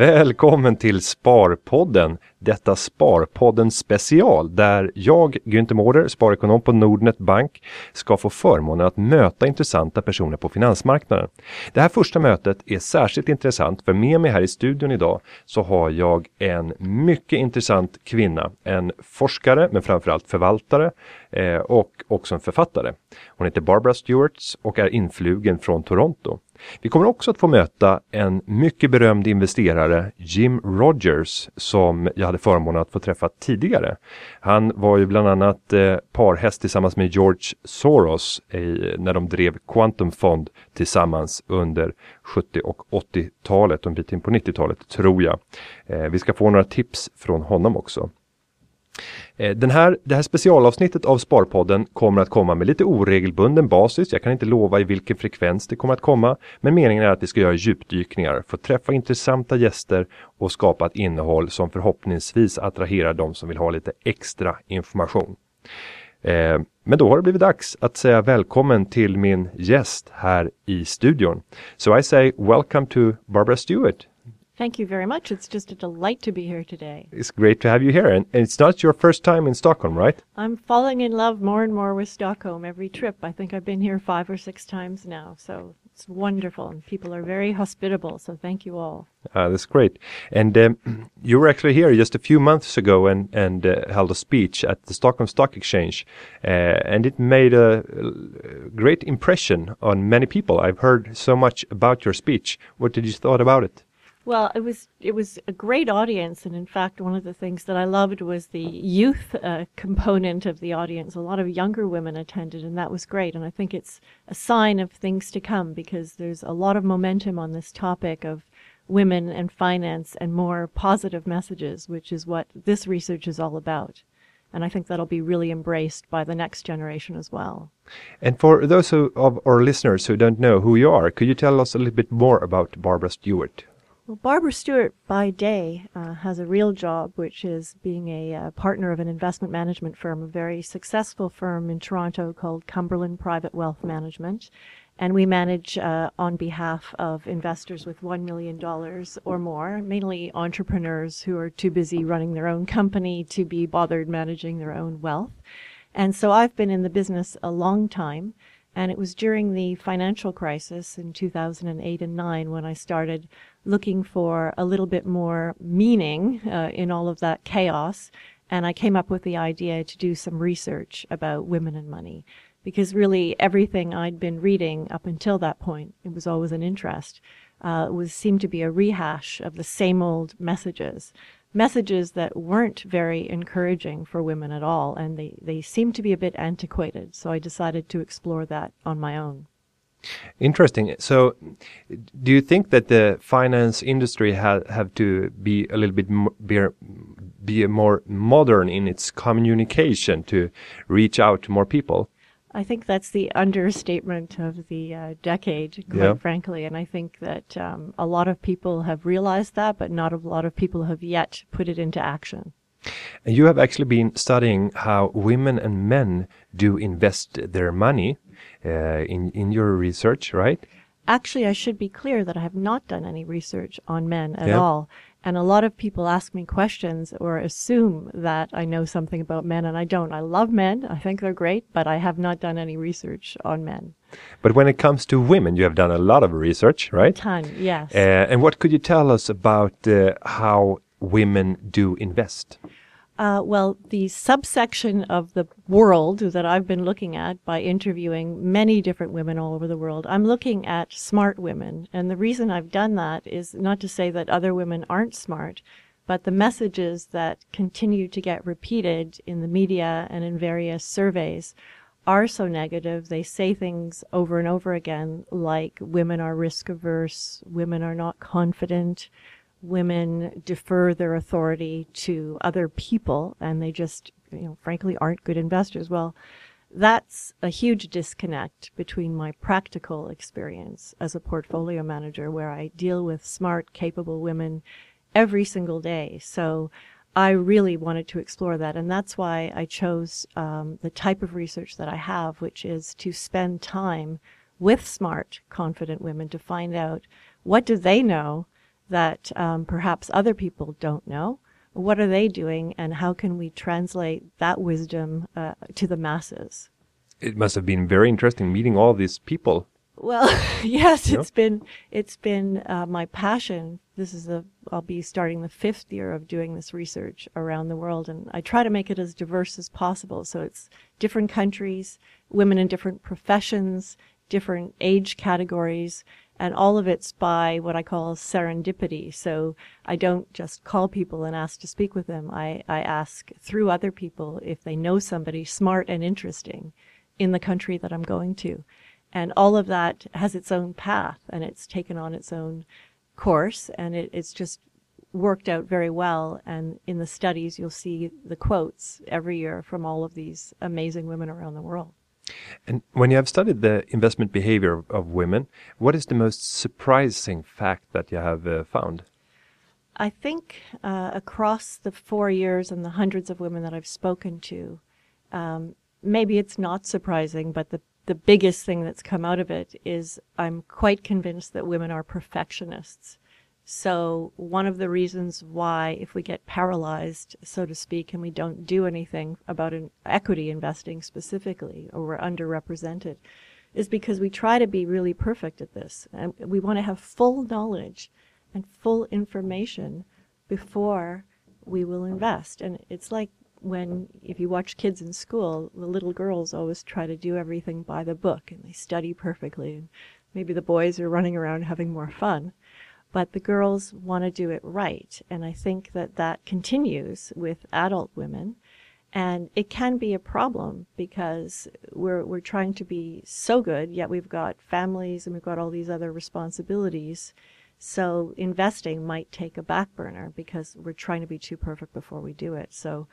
Välkommen till Sparpodden, detta Sparpodden special där jag, Günther Mårder, sparekonom på Nordnet Bank, ska få förmånen att möta intressanta personer på finansmarknaden. Det här första mötet är särskilt intressant för med mig här i studion idag så har jag en mycket intressant kvinna, en forskare men framförallt förvaltare eh, och också en författare. Hon heter Barbara Stewarts och är influgen från Toronto. Vi kommer också att få möta en mycket berömd investerare, Jim Rogers, som jag hade förmånen att få träffa tidigare. Han var ju bland annat eh, parhäst tillsammans med George Soros eh, när de drev Quantum Fond tillsammans under 70 och 80-talet och en bit in på 90-talet tror jag. Eh, vi ska få några tips från honom också. Eh, den här, det här specialavsnittet av Sparpodden kommer att komma med lite oregelbunden basis. Jag kan inte lova i vilken frekvens det kommer att komma, men meningen är att vi ska göra djupdykningar, få träffa intressanta gäster och skapa ett innehåll som förhoppningsvis attraherar de som vill ha lite extra information. Eh, men då har det blivit dags att säga välkommen till min gäst här i studion. So I say welcome to Barbara Stewart. Thank you very much. It's just a delight to be here today. It's great to have you here. And, and, it's not your first time in Stockholm, right? I'm falling in love more and more with Stockholm every trip. I think I've been here five or six times now. So it's wonderful. And people are very hospitable. So thank you all. Uh, that's great. And um, you were actually here just a few months ago and, and uh, held a speech at the Stockholm Stock Exchange. Uh, and it made a great impression on many people. I've heard so much about your speech. What did you thought about it? Well, it was it was a great audience, and in fact, one of the things that I loved was the youth uh, component of the audience. A lot of younger women attended, and that was great. And I think it's a sign of things to come because there's a lot of momentum on this topic of women and finance and more positive messages, which is what this research is all about. And I think that'll be really embraced by the next generation as well. And for those who, of our listeners who don't know who you are, could you tell us a little bit more about Barbara Stewart? Well, Barbara Stewart, by day, uh, has a real job, which is being a uh, partner of an investment management firm, a very successful firm in Toronto called Cumberland Private Wealth Management. And we manage uh, on behalf of investors with $1 million or more, mainly entrepreneurs who are too busy running their own company to be bothered managing their own wealth. And so I've been in the business a long time. And it was during the financial crisis in 2008 and 9 when I started looking for a little bit more meaning uh, in all of that chaos. And I came up with the idea to do some research about women and money. Because really everything I'd been reading up until that point, it was always an interest, uh, was seemed to be a rehash of the same old messages. Messages that weren't very encouraging for women at all, and they, they seemed to be a bit antiquated. So I decided to explore that on my own. Interesting. So, do you think that the finance industry ha have to be a little bit be, be more modern in its communication to reach out to more people? I think that's the understatement of the uh, decade, quite yeah. frankly. And I think that um, a lot of people have realized that, but not a lot of people have yet put it into action. And you have actually been studying how women and men do invest their money in in your research, right? Actually, I should be clear that I have not done any research on men at yeah. all. And a lot of people ask me questions or assume that I know something about men, and I don't. I love men. I think they're great, but I have not done any research on men. But when it comes to women, you have done a lot of research, right? A ton, yes. Uh, and what could you tell us about uh, how women do invest? Uh, well, the subsection of the world that I've been looking at by interviewing many different women all over the world, I'm looking at smart women. And the reason I've done that is not to say that other women aren't smart, but the messages that continue to get repeated in the media and in various surveys are so negative. They say things over and over again like women are risk averse, women are not confident, women defer their authority to other people and they just, you know, frankly aren't good investors. Well, that's a huge disconnect between my practical experience as a portfolio manager where I deal with smart, capable women every single day. So I really wanted to explore that. And that's why I chose um, the type of research that I have, which is to spend time with smart, confident women to find out what do they know that um, perhaps other people don't know. What are they doing, and how can we translate that wisdom uh, to the masses? It must have been very interesting meeting all these people. Well, yes, it's been it's been uh, my passion. This is a I'll be starting the fifth year of doing this research around the world, and I try to make it as diverse as possible. So it's different countries, women in different professions, different age categories, and all of it's by what I call serendipity. So I don't just call people and ask to speak with them. I, I ask through other people if they know somebody smart and interesting in the country that I'm going to. And all of that has its own path and it's taken on its own course and it, it's just worked out very well. And in the studies, you'll see the quotes every year from all of these amazing women around the world. And when you have studied the investment behavior of, of women, what is the most surprising fact that you have uh, found? I think uh, across the four years and the hundreds of women that I've spoken to, um, maybe it's not surprising, but the the biggest thing that's come out of it is I'm quite convinced that women are perfectionists. So one of the reasons why, if we get paralyzed, so to speak, and we don't do anything about an equity investing specifically, or we're underrepresented, is because we try to be really perfect at this, and we want to have full knowledge and full information before we will invest. And it's like when if you watch kids in school, the little girls always try to do everything by the book and they study perfectly. And maybe the boys are running around having more fun, but the girls want to do it right. And I think that that continues with adult women. And it can be a problem because we're, we're trying to be so good, yet we've got families and we've got all these other responsibilities. So investing might take a back burner because we're trying to be too perfect before we do it. So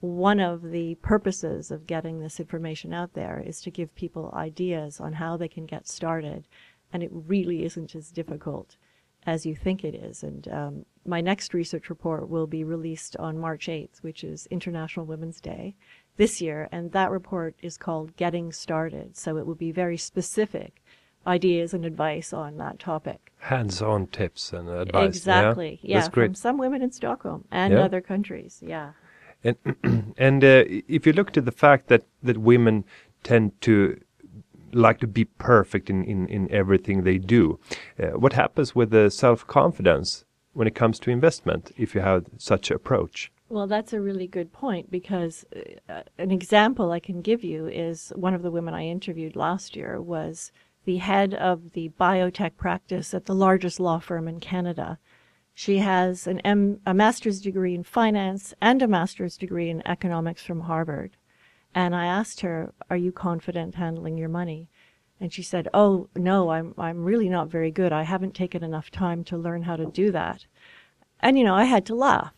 one of the purposes of getting this information out there is to give people ideas on how they can get started. And it really isn't as difficult as you think it is. And um, my next research report will be released on March 8th, which is International Women's Day this year. And that report is called Getting Started. So it will be very specific ideas and advice on that topic. Hands-on tips and advice. Exactly. Yeah, yeah from some women in Stockholm and yeah. other countries. Yeah. And and uh, if you look to the fact that that women tend to like to be perfect in in, in everything they do, uh, what happens with the self confidence when it comes to investment if you have such an approach? Well, that's a really good point because uh, an example I can give you is one of the women I interviewed last year was the head of the biotech practice at the largest law firm in Canada. She has an M, a master's degree in finance and a master's degree in economics from Harvard. And I asked her, "Are you confident handling your money?" And she said, "Oh, no, I'm I'm really not very good. I haven't taken enough time to learn how to do that." And you know, I had to laugh.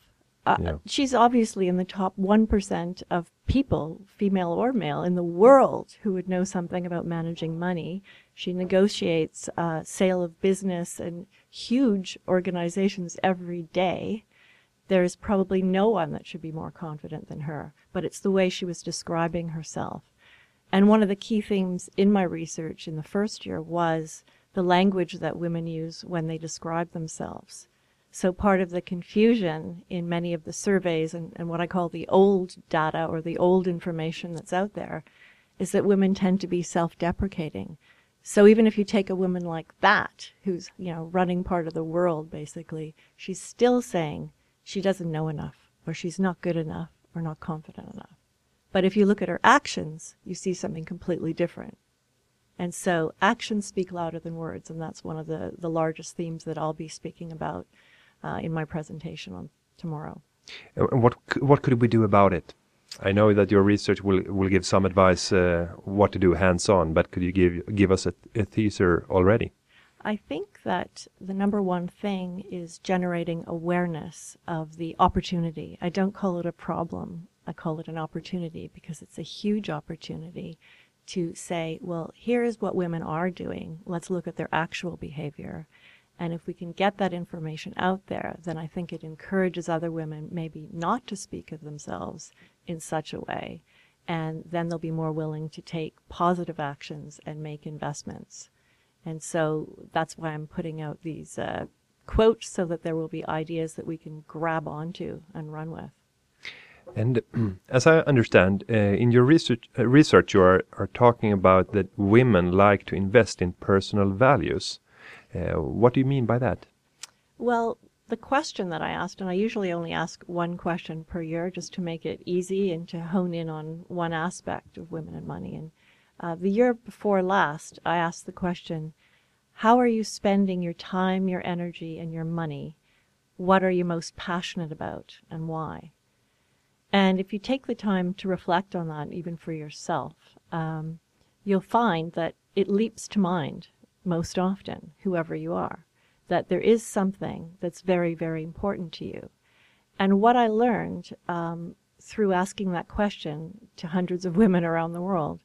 Uh, yeah. She's obviously in the top 1% of people, female or male, in the world who would know something about managing money. She negotiates uh, sale of business and huge organizations every day, there's probably no one that should be more confident than her. But it's the way she was describing herself. And one of the key themes in my research in the first year was the language that women use when they describe themselves. So part of the confusion in many of the surveys and, and what I call the old data or the old information that's out there is that women tend to be self-deprecating. So even if you take a woman like that, who's, you know, running part of the world basically, she's still saying she doesn't know enough, or she's not good enough, or not confident enough. But if you look at her actions, you see something completely different. And so actions speak louder than words, and that's one of the, the largest themes that I'll be speaking about uh, in my presentation on tomorrow. What what could we do about it? I know that your research will will give some advice uh, what to do hands on, but could you give give us a, a teaser already? I think that the number one thing is generating awareness of the opportunity. I don't call it a problem. I call it an opportunity because it's a huge opportunity to say, well, here's what women are doing. Let's look at their actual behavior. And if we can get that information out there, then I think it encourages other women maybe not to speak of themselves in such a way. And then they'll be more willing to take positive actions and make investments. And so that's why I'm putting out these uh, quotes so that there will be ideas that we can grab onto and run with. And as I understand, uh, in your research, uh, research you are, are talking about that women like to invest in personal values. Uh, what do you mean by that? Well, the question that I asked, and I usually only ask one question per year just to make it easy and to hone in on one aspect of women and money. And uh, the year before last, I asked the question How are you spending your time, your energy, and your money? What are you most passionate about, and why? And if you take the time to reflect on that, even for yourself, um, you'll find that it leaps to mind most often, whoever you are that there is something that's very, very important to you. And what I learned um, through asking that question to hundreds of women around the world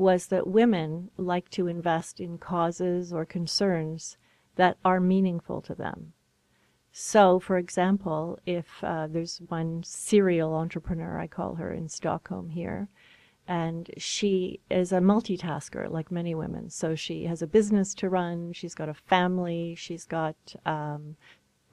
was that women like to invest in causes or concerns that are meaningful to them. So, for example, if uh, there's one serial entrepreneur, I call her in Stockholm here, and she is a multitasker like many women. So she has a business to run, she's got a family, she's got um,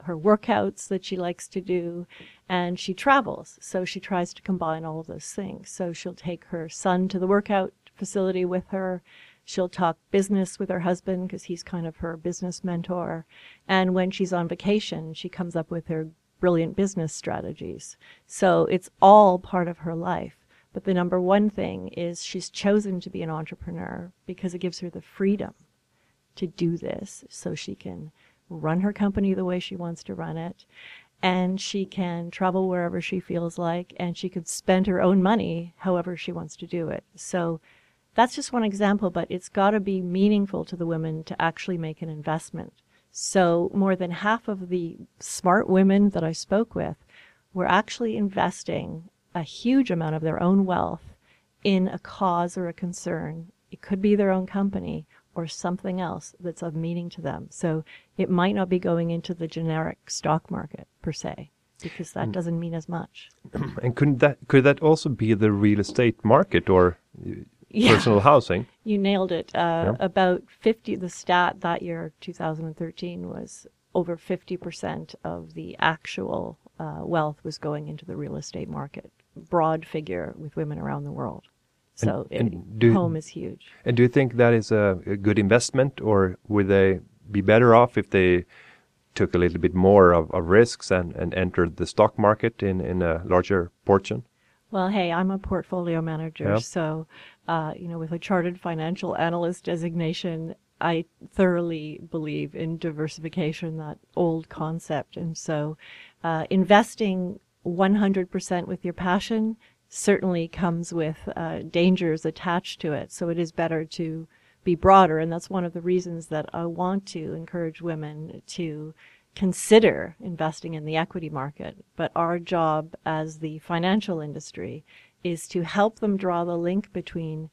her workouts that she likes to do, and she travels. So she tries to combine all of those things. So she'll take her son to the workout facility with her. She'll talk business with her husband because he's kind of her business mentor. And when she's on vacation, she comes up with her brilliant business strategies. So it's all part of her life. But the number one thing is she's chosen to be an entrepreneur because it gives her the freedom to do this so she can run her company the way she wants to run it and she can travel wherever she feels like and she can spend her own money however she wants to do it. So that's just one example, but it's got to be meaningful to the women to actually make an investment. So more than half of the smart women that I spoke with were actually investing a huge amount of their own wealth in a cause or a concern. It could be their own company or something else that's of meaning to them. So it might not be going into the generic stock market per se, because that mm. doesn't mean as much. and could that could that also be the real estate market or yeah. personal housing? You nailed it. Uh, yeah. About fifty. The stat that year, 2013, was over 50% of the actual uh, wealth was going into the real estate market broad figure with women around the world. So and, and it, do, home is huge. And do you think that is a, a, good investment, or would they be better off if they took a little bit more of, of risks and, and entered the stock market in, in a larger portion? Well, hey, I'm a portfolio manager, so uh, you know, with a chartered financial analyst designation, I thoroughly believe in diversification, that old concept, and so uh, investing 100% with your passion certainly comes with uh, dangers attached to it. So it is better to be broader. And that's one of the reasons that I want to encourage women to consider investing in the equity market. But our job as the financial industry is to help them draw the link between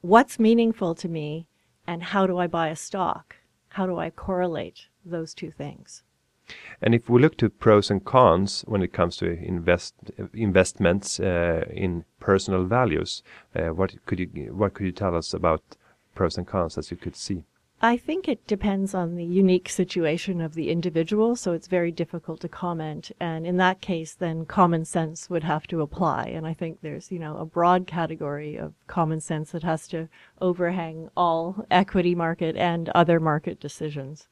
what's meaningful to me and how do I buy a stock? How do I correlate those two things? And if we look to pros and cons when it comes to invest investments uh, in personal values, uh, what could you what could you tell us about pros and cons as you could see? I think it depends on the unique situation of the individual, so it's very difficult to comment. And in that case, then common sense would have to apply. And I think there's, you know, a broad category of common sense that has to overhang all equity market and other market decisions.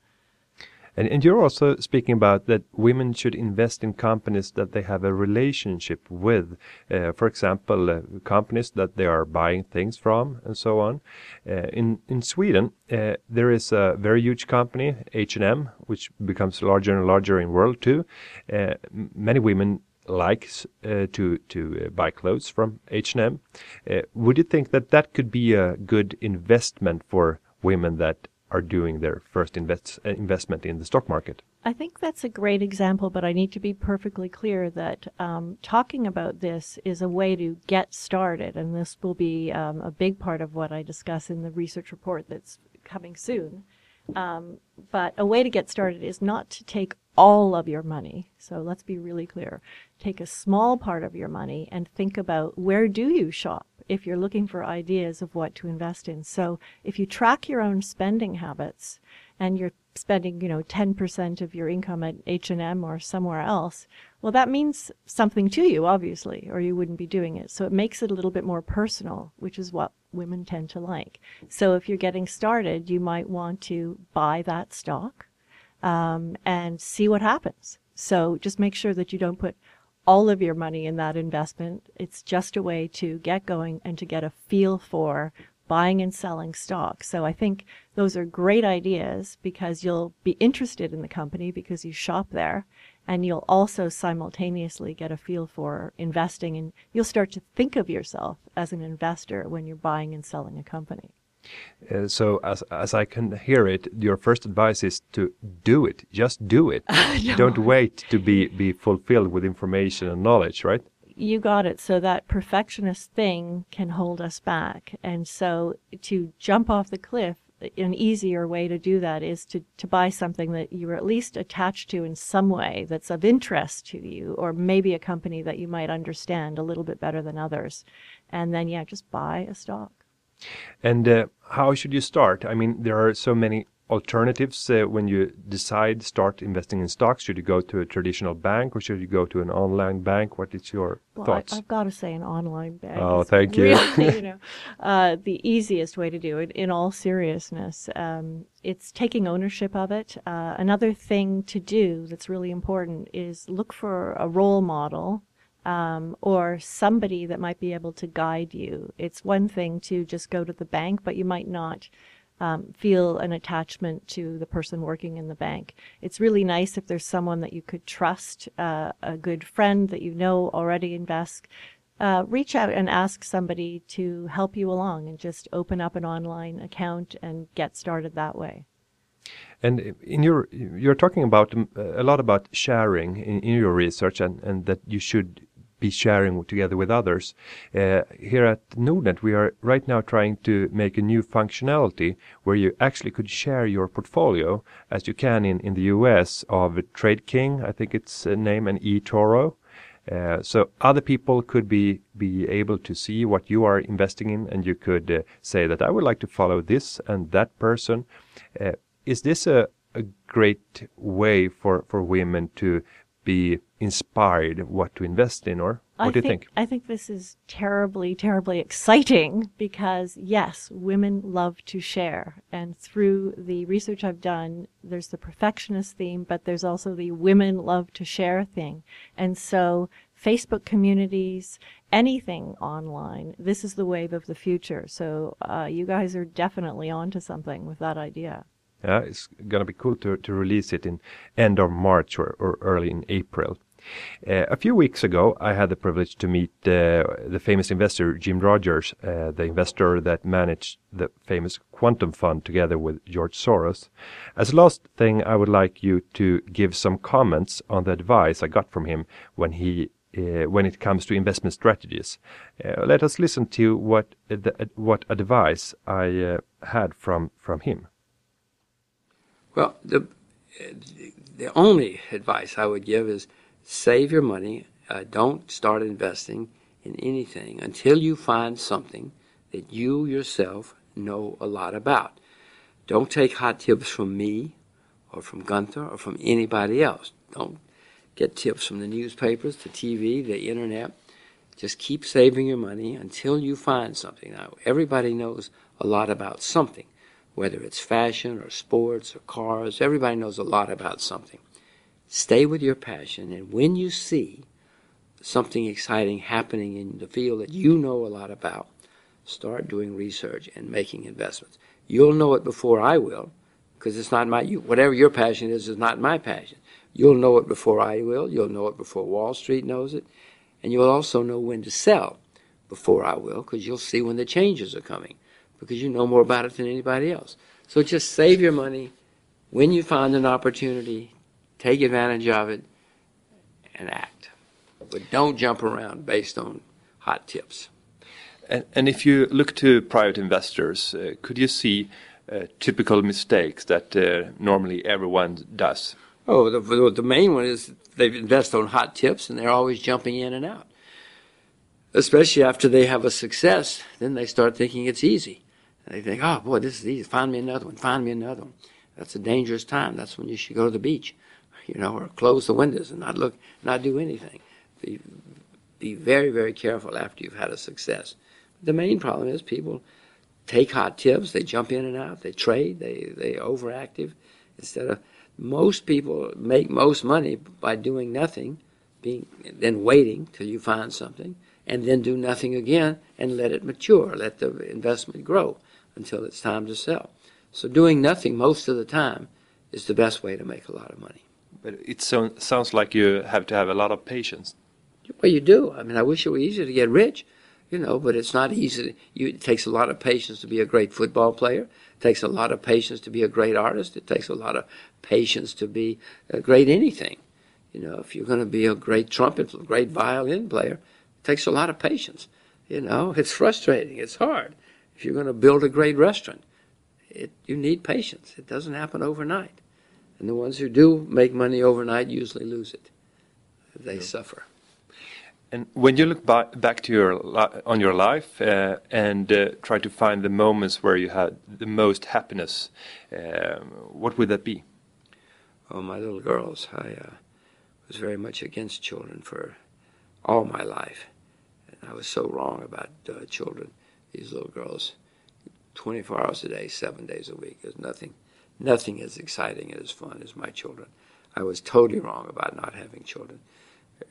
And, and you're also speaking about that women should invest in companies that they have a relationship with. Uh, for example, uh, companies that they are buying things from and so on. Uh, in, in Sweden, uh, there is a very huge company, H&M, which becomes larger and larger in world too. Uh, many women likes uh, to to uh, buy clothes from H&M. Uh, would you think that that could be a good investment for women that are doing their first invest, uh, investment in the stock market. I think that's a great example, but I need to be perfectly clear that um, talking about this is a way to get started, and this will be um, a big part of what I discuss in the research report that's coming soon. Um, but a way to get started is not to take all of your money. So let's be really clear. Take a small part of your money and think about where do you shop? If you're looking for ideas of what to invest in. So if you track your own spending habits and you're spending, you know, 10% of your income at H&M or somewhere else, well, that means something to you, obviously, or you wouldn't be doing it. So it makes it a little bit more personal, which is what women tend to like. So if you're getting started, you might want to buy that stock um, and see what happens. So just make sure that you don't put all of your money in that investment. It's just a way to get going and to get a feel for buying and selling stock. So I think those are great ideas because you'll be interested in the company because you shop there and you'll also simultaneously get a feel for investing and you'll start to think of yourself as an investor when you're buying and selling a company. Uh, so as as I can hear it, your first advice is to do it. Just do it. no. Don't wait to be be fulfilled with information and knowledge, right? You got it. So that perfectionist thing can hold us back. And so to jump off the cliff, an easier way to do that is to, to buy something that you're at least attached to in some way that's of interest to you, or maybe a company that you might understand a little bit better than others. And then, yeah, just buy a stock. And uh, how should you start? I mean, there are so many alternatives uh, when you decide start investing in stocks? Should you go to a traditional bank or should you go to an online bank? What is your well, thoughts? I, have got to say an online bank. Oh, thank you. Really, you know, uh, the easiest way to do it. In all seriousness, um, it's taking ownership of it. Uh, another thing to do that's really important is look for a role model um, or somebody that might be able to guide you. It's one thing to just go to the bank, but you might not um, feel an attachment to the person working in the bank. It's really nice if there's someone that you could trust, uh, a good friend that you know already invests. Uh, reach out and ask somebody to help you along and just open up an online account and get started that way. And in your, you're talking about um, a lot about sharing in, in your research, and, and that you should be sharing together with others. Uh, here at Nordnet, we are right now trying to make a new functionality where you actually could share your portfolio, as you can in, in the US, of TradeKing, I think it's a name, and eToro. Uh, so other people could be be able to see what you are investing in, and you could uh, say that I would like to follow this and that person. Uh, is this a, a great way for, for women to be inspired what to invest in or what I do you think, think, I think this is terribly, terribly exciting because yes, women love to share. And through the research I've done, there's the perfectionist theme, but there's also the women love to share thing. And so Facebook communities, anything online, this is the wave of the future. So uh, you guys are definitely onto something with that idea. Yeah, it's gonna be cool to, to release it in end of March or, or early in April. Uh, a few weeks ago, I had the privilege to meet uh, the famous investor Jim Rogers, uh, the investor that managed the famous Quantum Fund together with George Soros. As a last thing, I would like you to give some comments on the advice I got from him when he uh, when it comes to investment strategies. Uh, let us listen to what the, what advice I uh, had from from him. Well, the the only advice I would give is save your money. Uh, don't start investing in anything until you find something that you yourself know a lot about. Don't take hot tips from me or from Gunther or from anybody else. Don't get tips from the newspapers, the TV, the internet. Just keep saving your money until you find something. Now, everybody knows a lot about something, whether it's fashion or sports or cars. Everybody knows a lot about something. Stay with your passion, and when you see something exciting happening in the field that you know a lot about, start doing research and making investments. You'll know it before I will, because it's not my you, whatever your passion is is not my passion. You'll know it before I will. You'll know it before Wall Street knows it, and you'll also know when to sell before I will, because you'll see when the changes are coming, because you know more about it than anybody else. So just save your money. When you find an opportunity, take advantage of it, and act. But don't jump around based on hot tips. And, and if you look to private investors, uh, could you see uh, typical mistakes that uh, normally everyone does? Oh, the, the main one is they invest on hot tips and they're always jumping in and out. Especially after they have a success, then they start thinking it's easy. And they think, oh boy, this is easy. Find me another one. Find me another one That's a dangerous time. That's when you should go to the beach, you know, or close the windows and not look, not do anything. Be, be very, very careful after you've had a success. The main problem is people take hot tips, they jump in and out, they trade, they they overactive instead of most people make most money by doing nothing, being then waiting till you find something, and then do nothing again and let it mature, let the investment grow until it's time to sell. So doing nothing most of the time is the best way to make a lot of money. But it so, sounds like you have to have a lot of patience. Well, you do. I mean, I wish it were easy to get rich, you know, but it's not easy. You, it takes a lot of patience to be a great football player. It takes a lot of patience to be a great artist. It takes a lot of patience to be a great anything. You know, if you're going to be a great trumpet, a great violin player, it takes a lot of patience. You know, it's frustrating. It's hard. If you're going to build a great restaurant, it, you need patience. It doesn't happen overnight. And the ones who do make money overnight usually lose it. They yeah. suffer. And when you look back, back to your on your life uh, and uh, try to find the moments where you had the most happiness, um, what would that be? Oh, my little girls. I uh, was very much against children for all my life, and I was so wrong about uh, children. These little girls, 24 hours a day, seven days a week. There's nothing, nothing as exciting and as fun as my children. I was totally wrong about not having children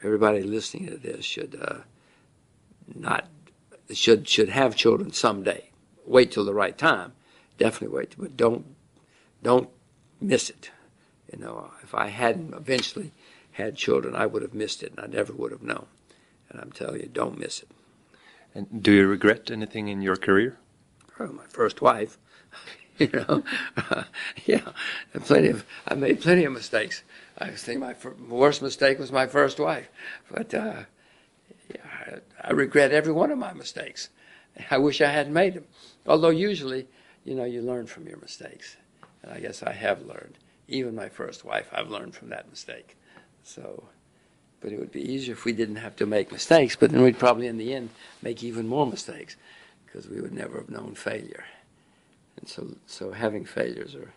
everybody listening to this should uh, not should should have children someday. Wait till the right time. Definitely wait, but don't don't miss it. You know, if I hadn't eventually had children, I would have missed it, and I never would have known. And I'm telling you, don't miss it. And do you regret anything in your career? Oh, my first wife. you know, uh, yeah, plenty of I made plenty of mistakes. I think my worst mistake was my first wife, but uh, yeah, I, I regret every one of my mistakes. I wish I hadn't made them. Although usually, you know, you learn from your mistakes, and I guess I have learned. Even my first wife, I've learned from that mistake. So, but it would be easier if we didn't have to make mistakes. But then we'd probably, in the end, make even more mistakes because we would never have known failure. And so, so having failures are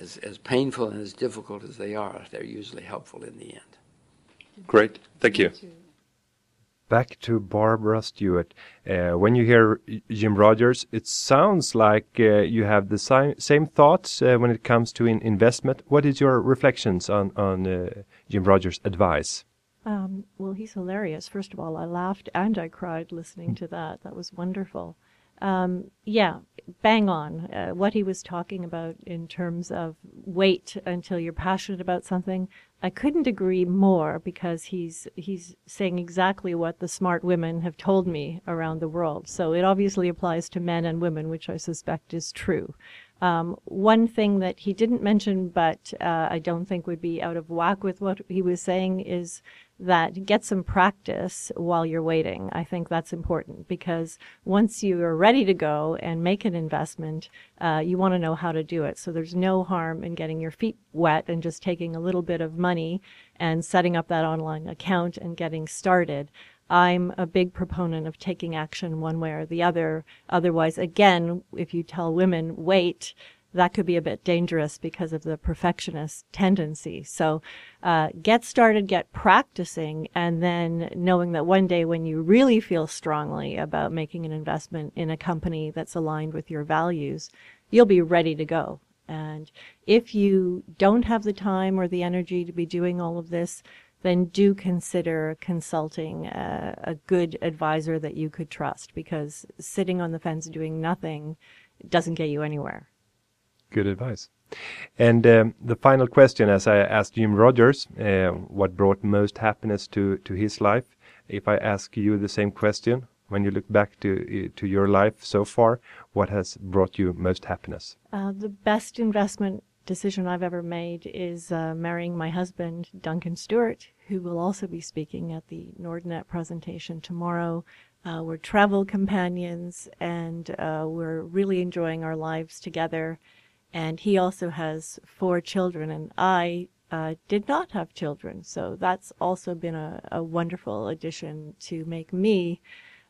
as, as painful and as difficult as they are, they're usually helpful in the end. Great, thank you. Back to Barbara Stewart. Uh, when you hear Jim Rogers, it sounds like uh, you have the same same thoughts uh, when it comes to in investment. What is your reflections on on uh, Jim Rogers' advice? Um, well, he's hilarious. First of all, I laughed and I cried listening to that. That was wonderful. Um, yeah, bang on. Uh, what he was talking about in terms of wait until you're passionate about something, I couldn't agree more because he's he's saying exactly what the smart women have told me around the world. So it obviously applies to men and women, which I suspect is true. Um, one thing that he didn't mention, but uh, I don't think would be out of whack with what he was saying, is that get some practice while you're waiting. I think that's important because once you are ready to go and make an investment, uh, you want to know how to do it. So there's no harm in getting your feet wet and just taking a little bit of money and setting up that online account and getting started. I'm a big proponent of taking action one way or the other. Otherwise, again, if you tell women, wait, that could be a bit dangerous because of the perfectionist tendency. So, uh, get started, get practicing, and then knowing that one day when you really feel strongly about making an investment in a company that's aligned with your values, you'll be ready to go. And if you don't have the time or the energy to be doing all of this, then do consider consulting a, a good advisor that you could trust because sitting on the fence doing nothing doesn't get you anywhere. Good advice. And um, the final question, as I asked Jim Rogers, uh, what brought most happiness to, to his life? If I ask you the same question, when you look back to to your life so far, what has brought you most happiness? Uh, the best investment decision I've ever made is uh, marrying my husband, Duncan Stewart, who will also be speaking at the Nordnet presentation tomorrow. Uh, we're travel companions, and uh, we're really enjoying our lives together and he also has four children, and I uh, did not have children. So that's also been a, a wonderful addition to make me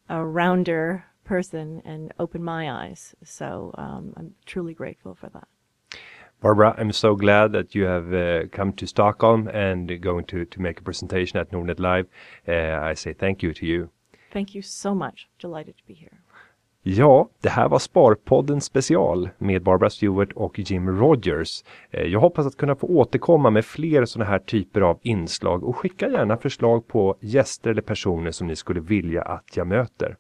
a rounder person and open my eyes. So um, I'm truly grateful for that. Barbara, I'm so glad that you have uh, come to Stockholm and going to, to make a presentation at Nordnet Live. Uh, I say thank you to you. Thank you so much. Delighted to be here. Ja, det här var Sparpodden special med Barbara Stewart och Jim Rogers. Eh, jag hoppas att kunna få återkomma med fler sådana här typer av inslag och skicka gärna förslag på gäster eller personer som ni skulle vilja att jag möter.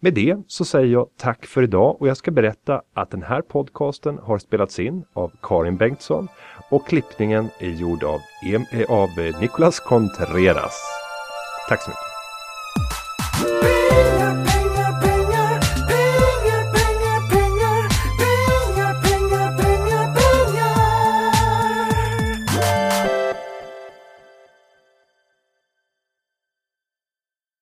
Med det så säger jag tack för idag och jag ska berätta att den här podcasten har spelats in av Karin Bengtsson och klippningen är gjord av, eh, av Nicolas Contreras. Tack så mycket.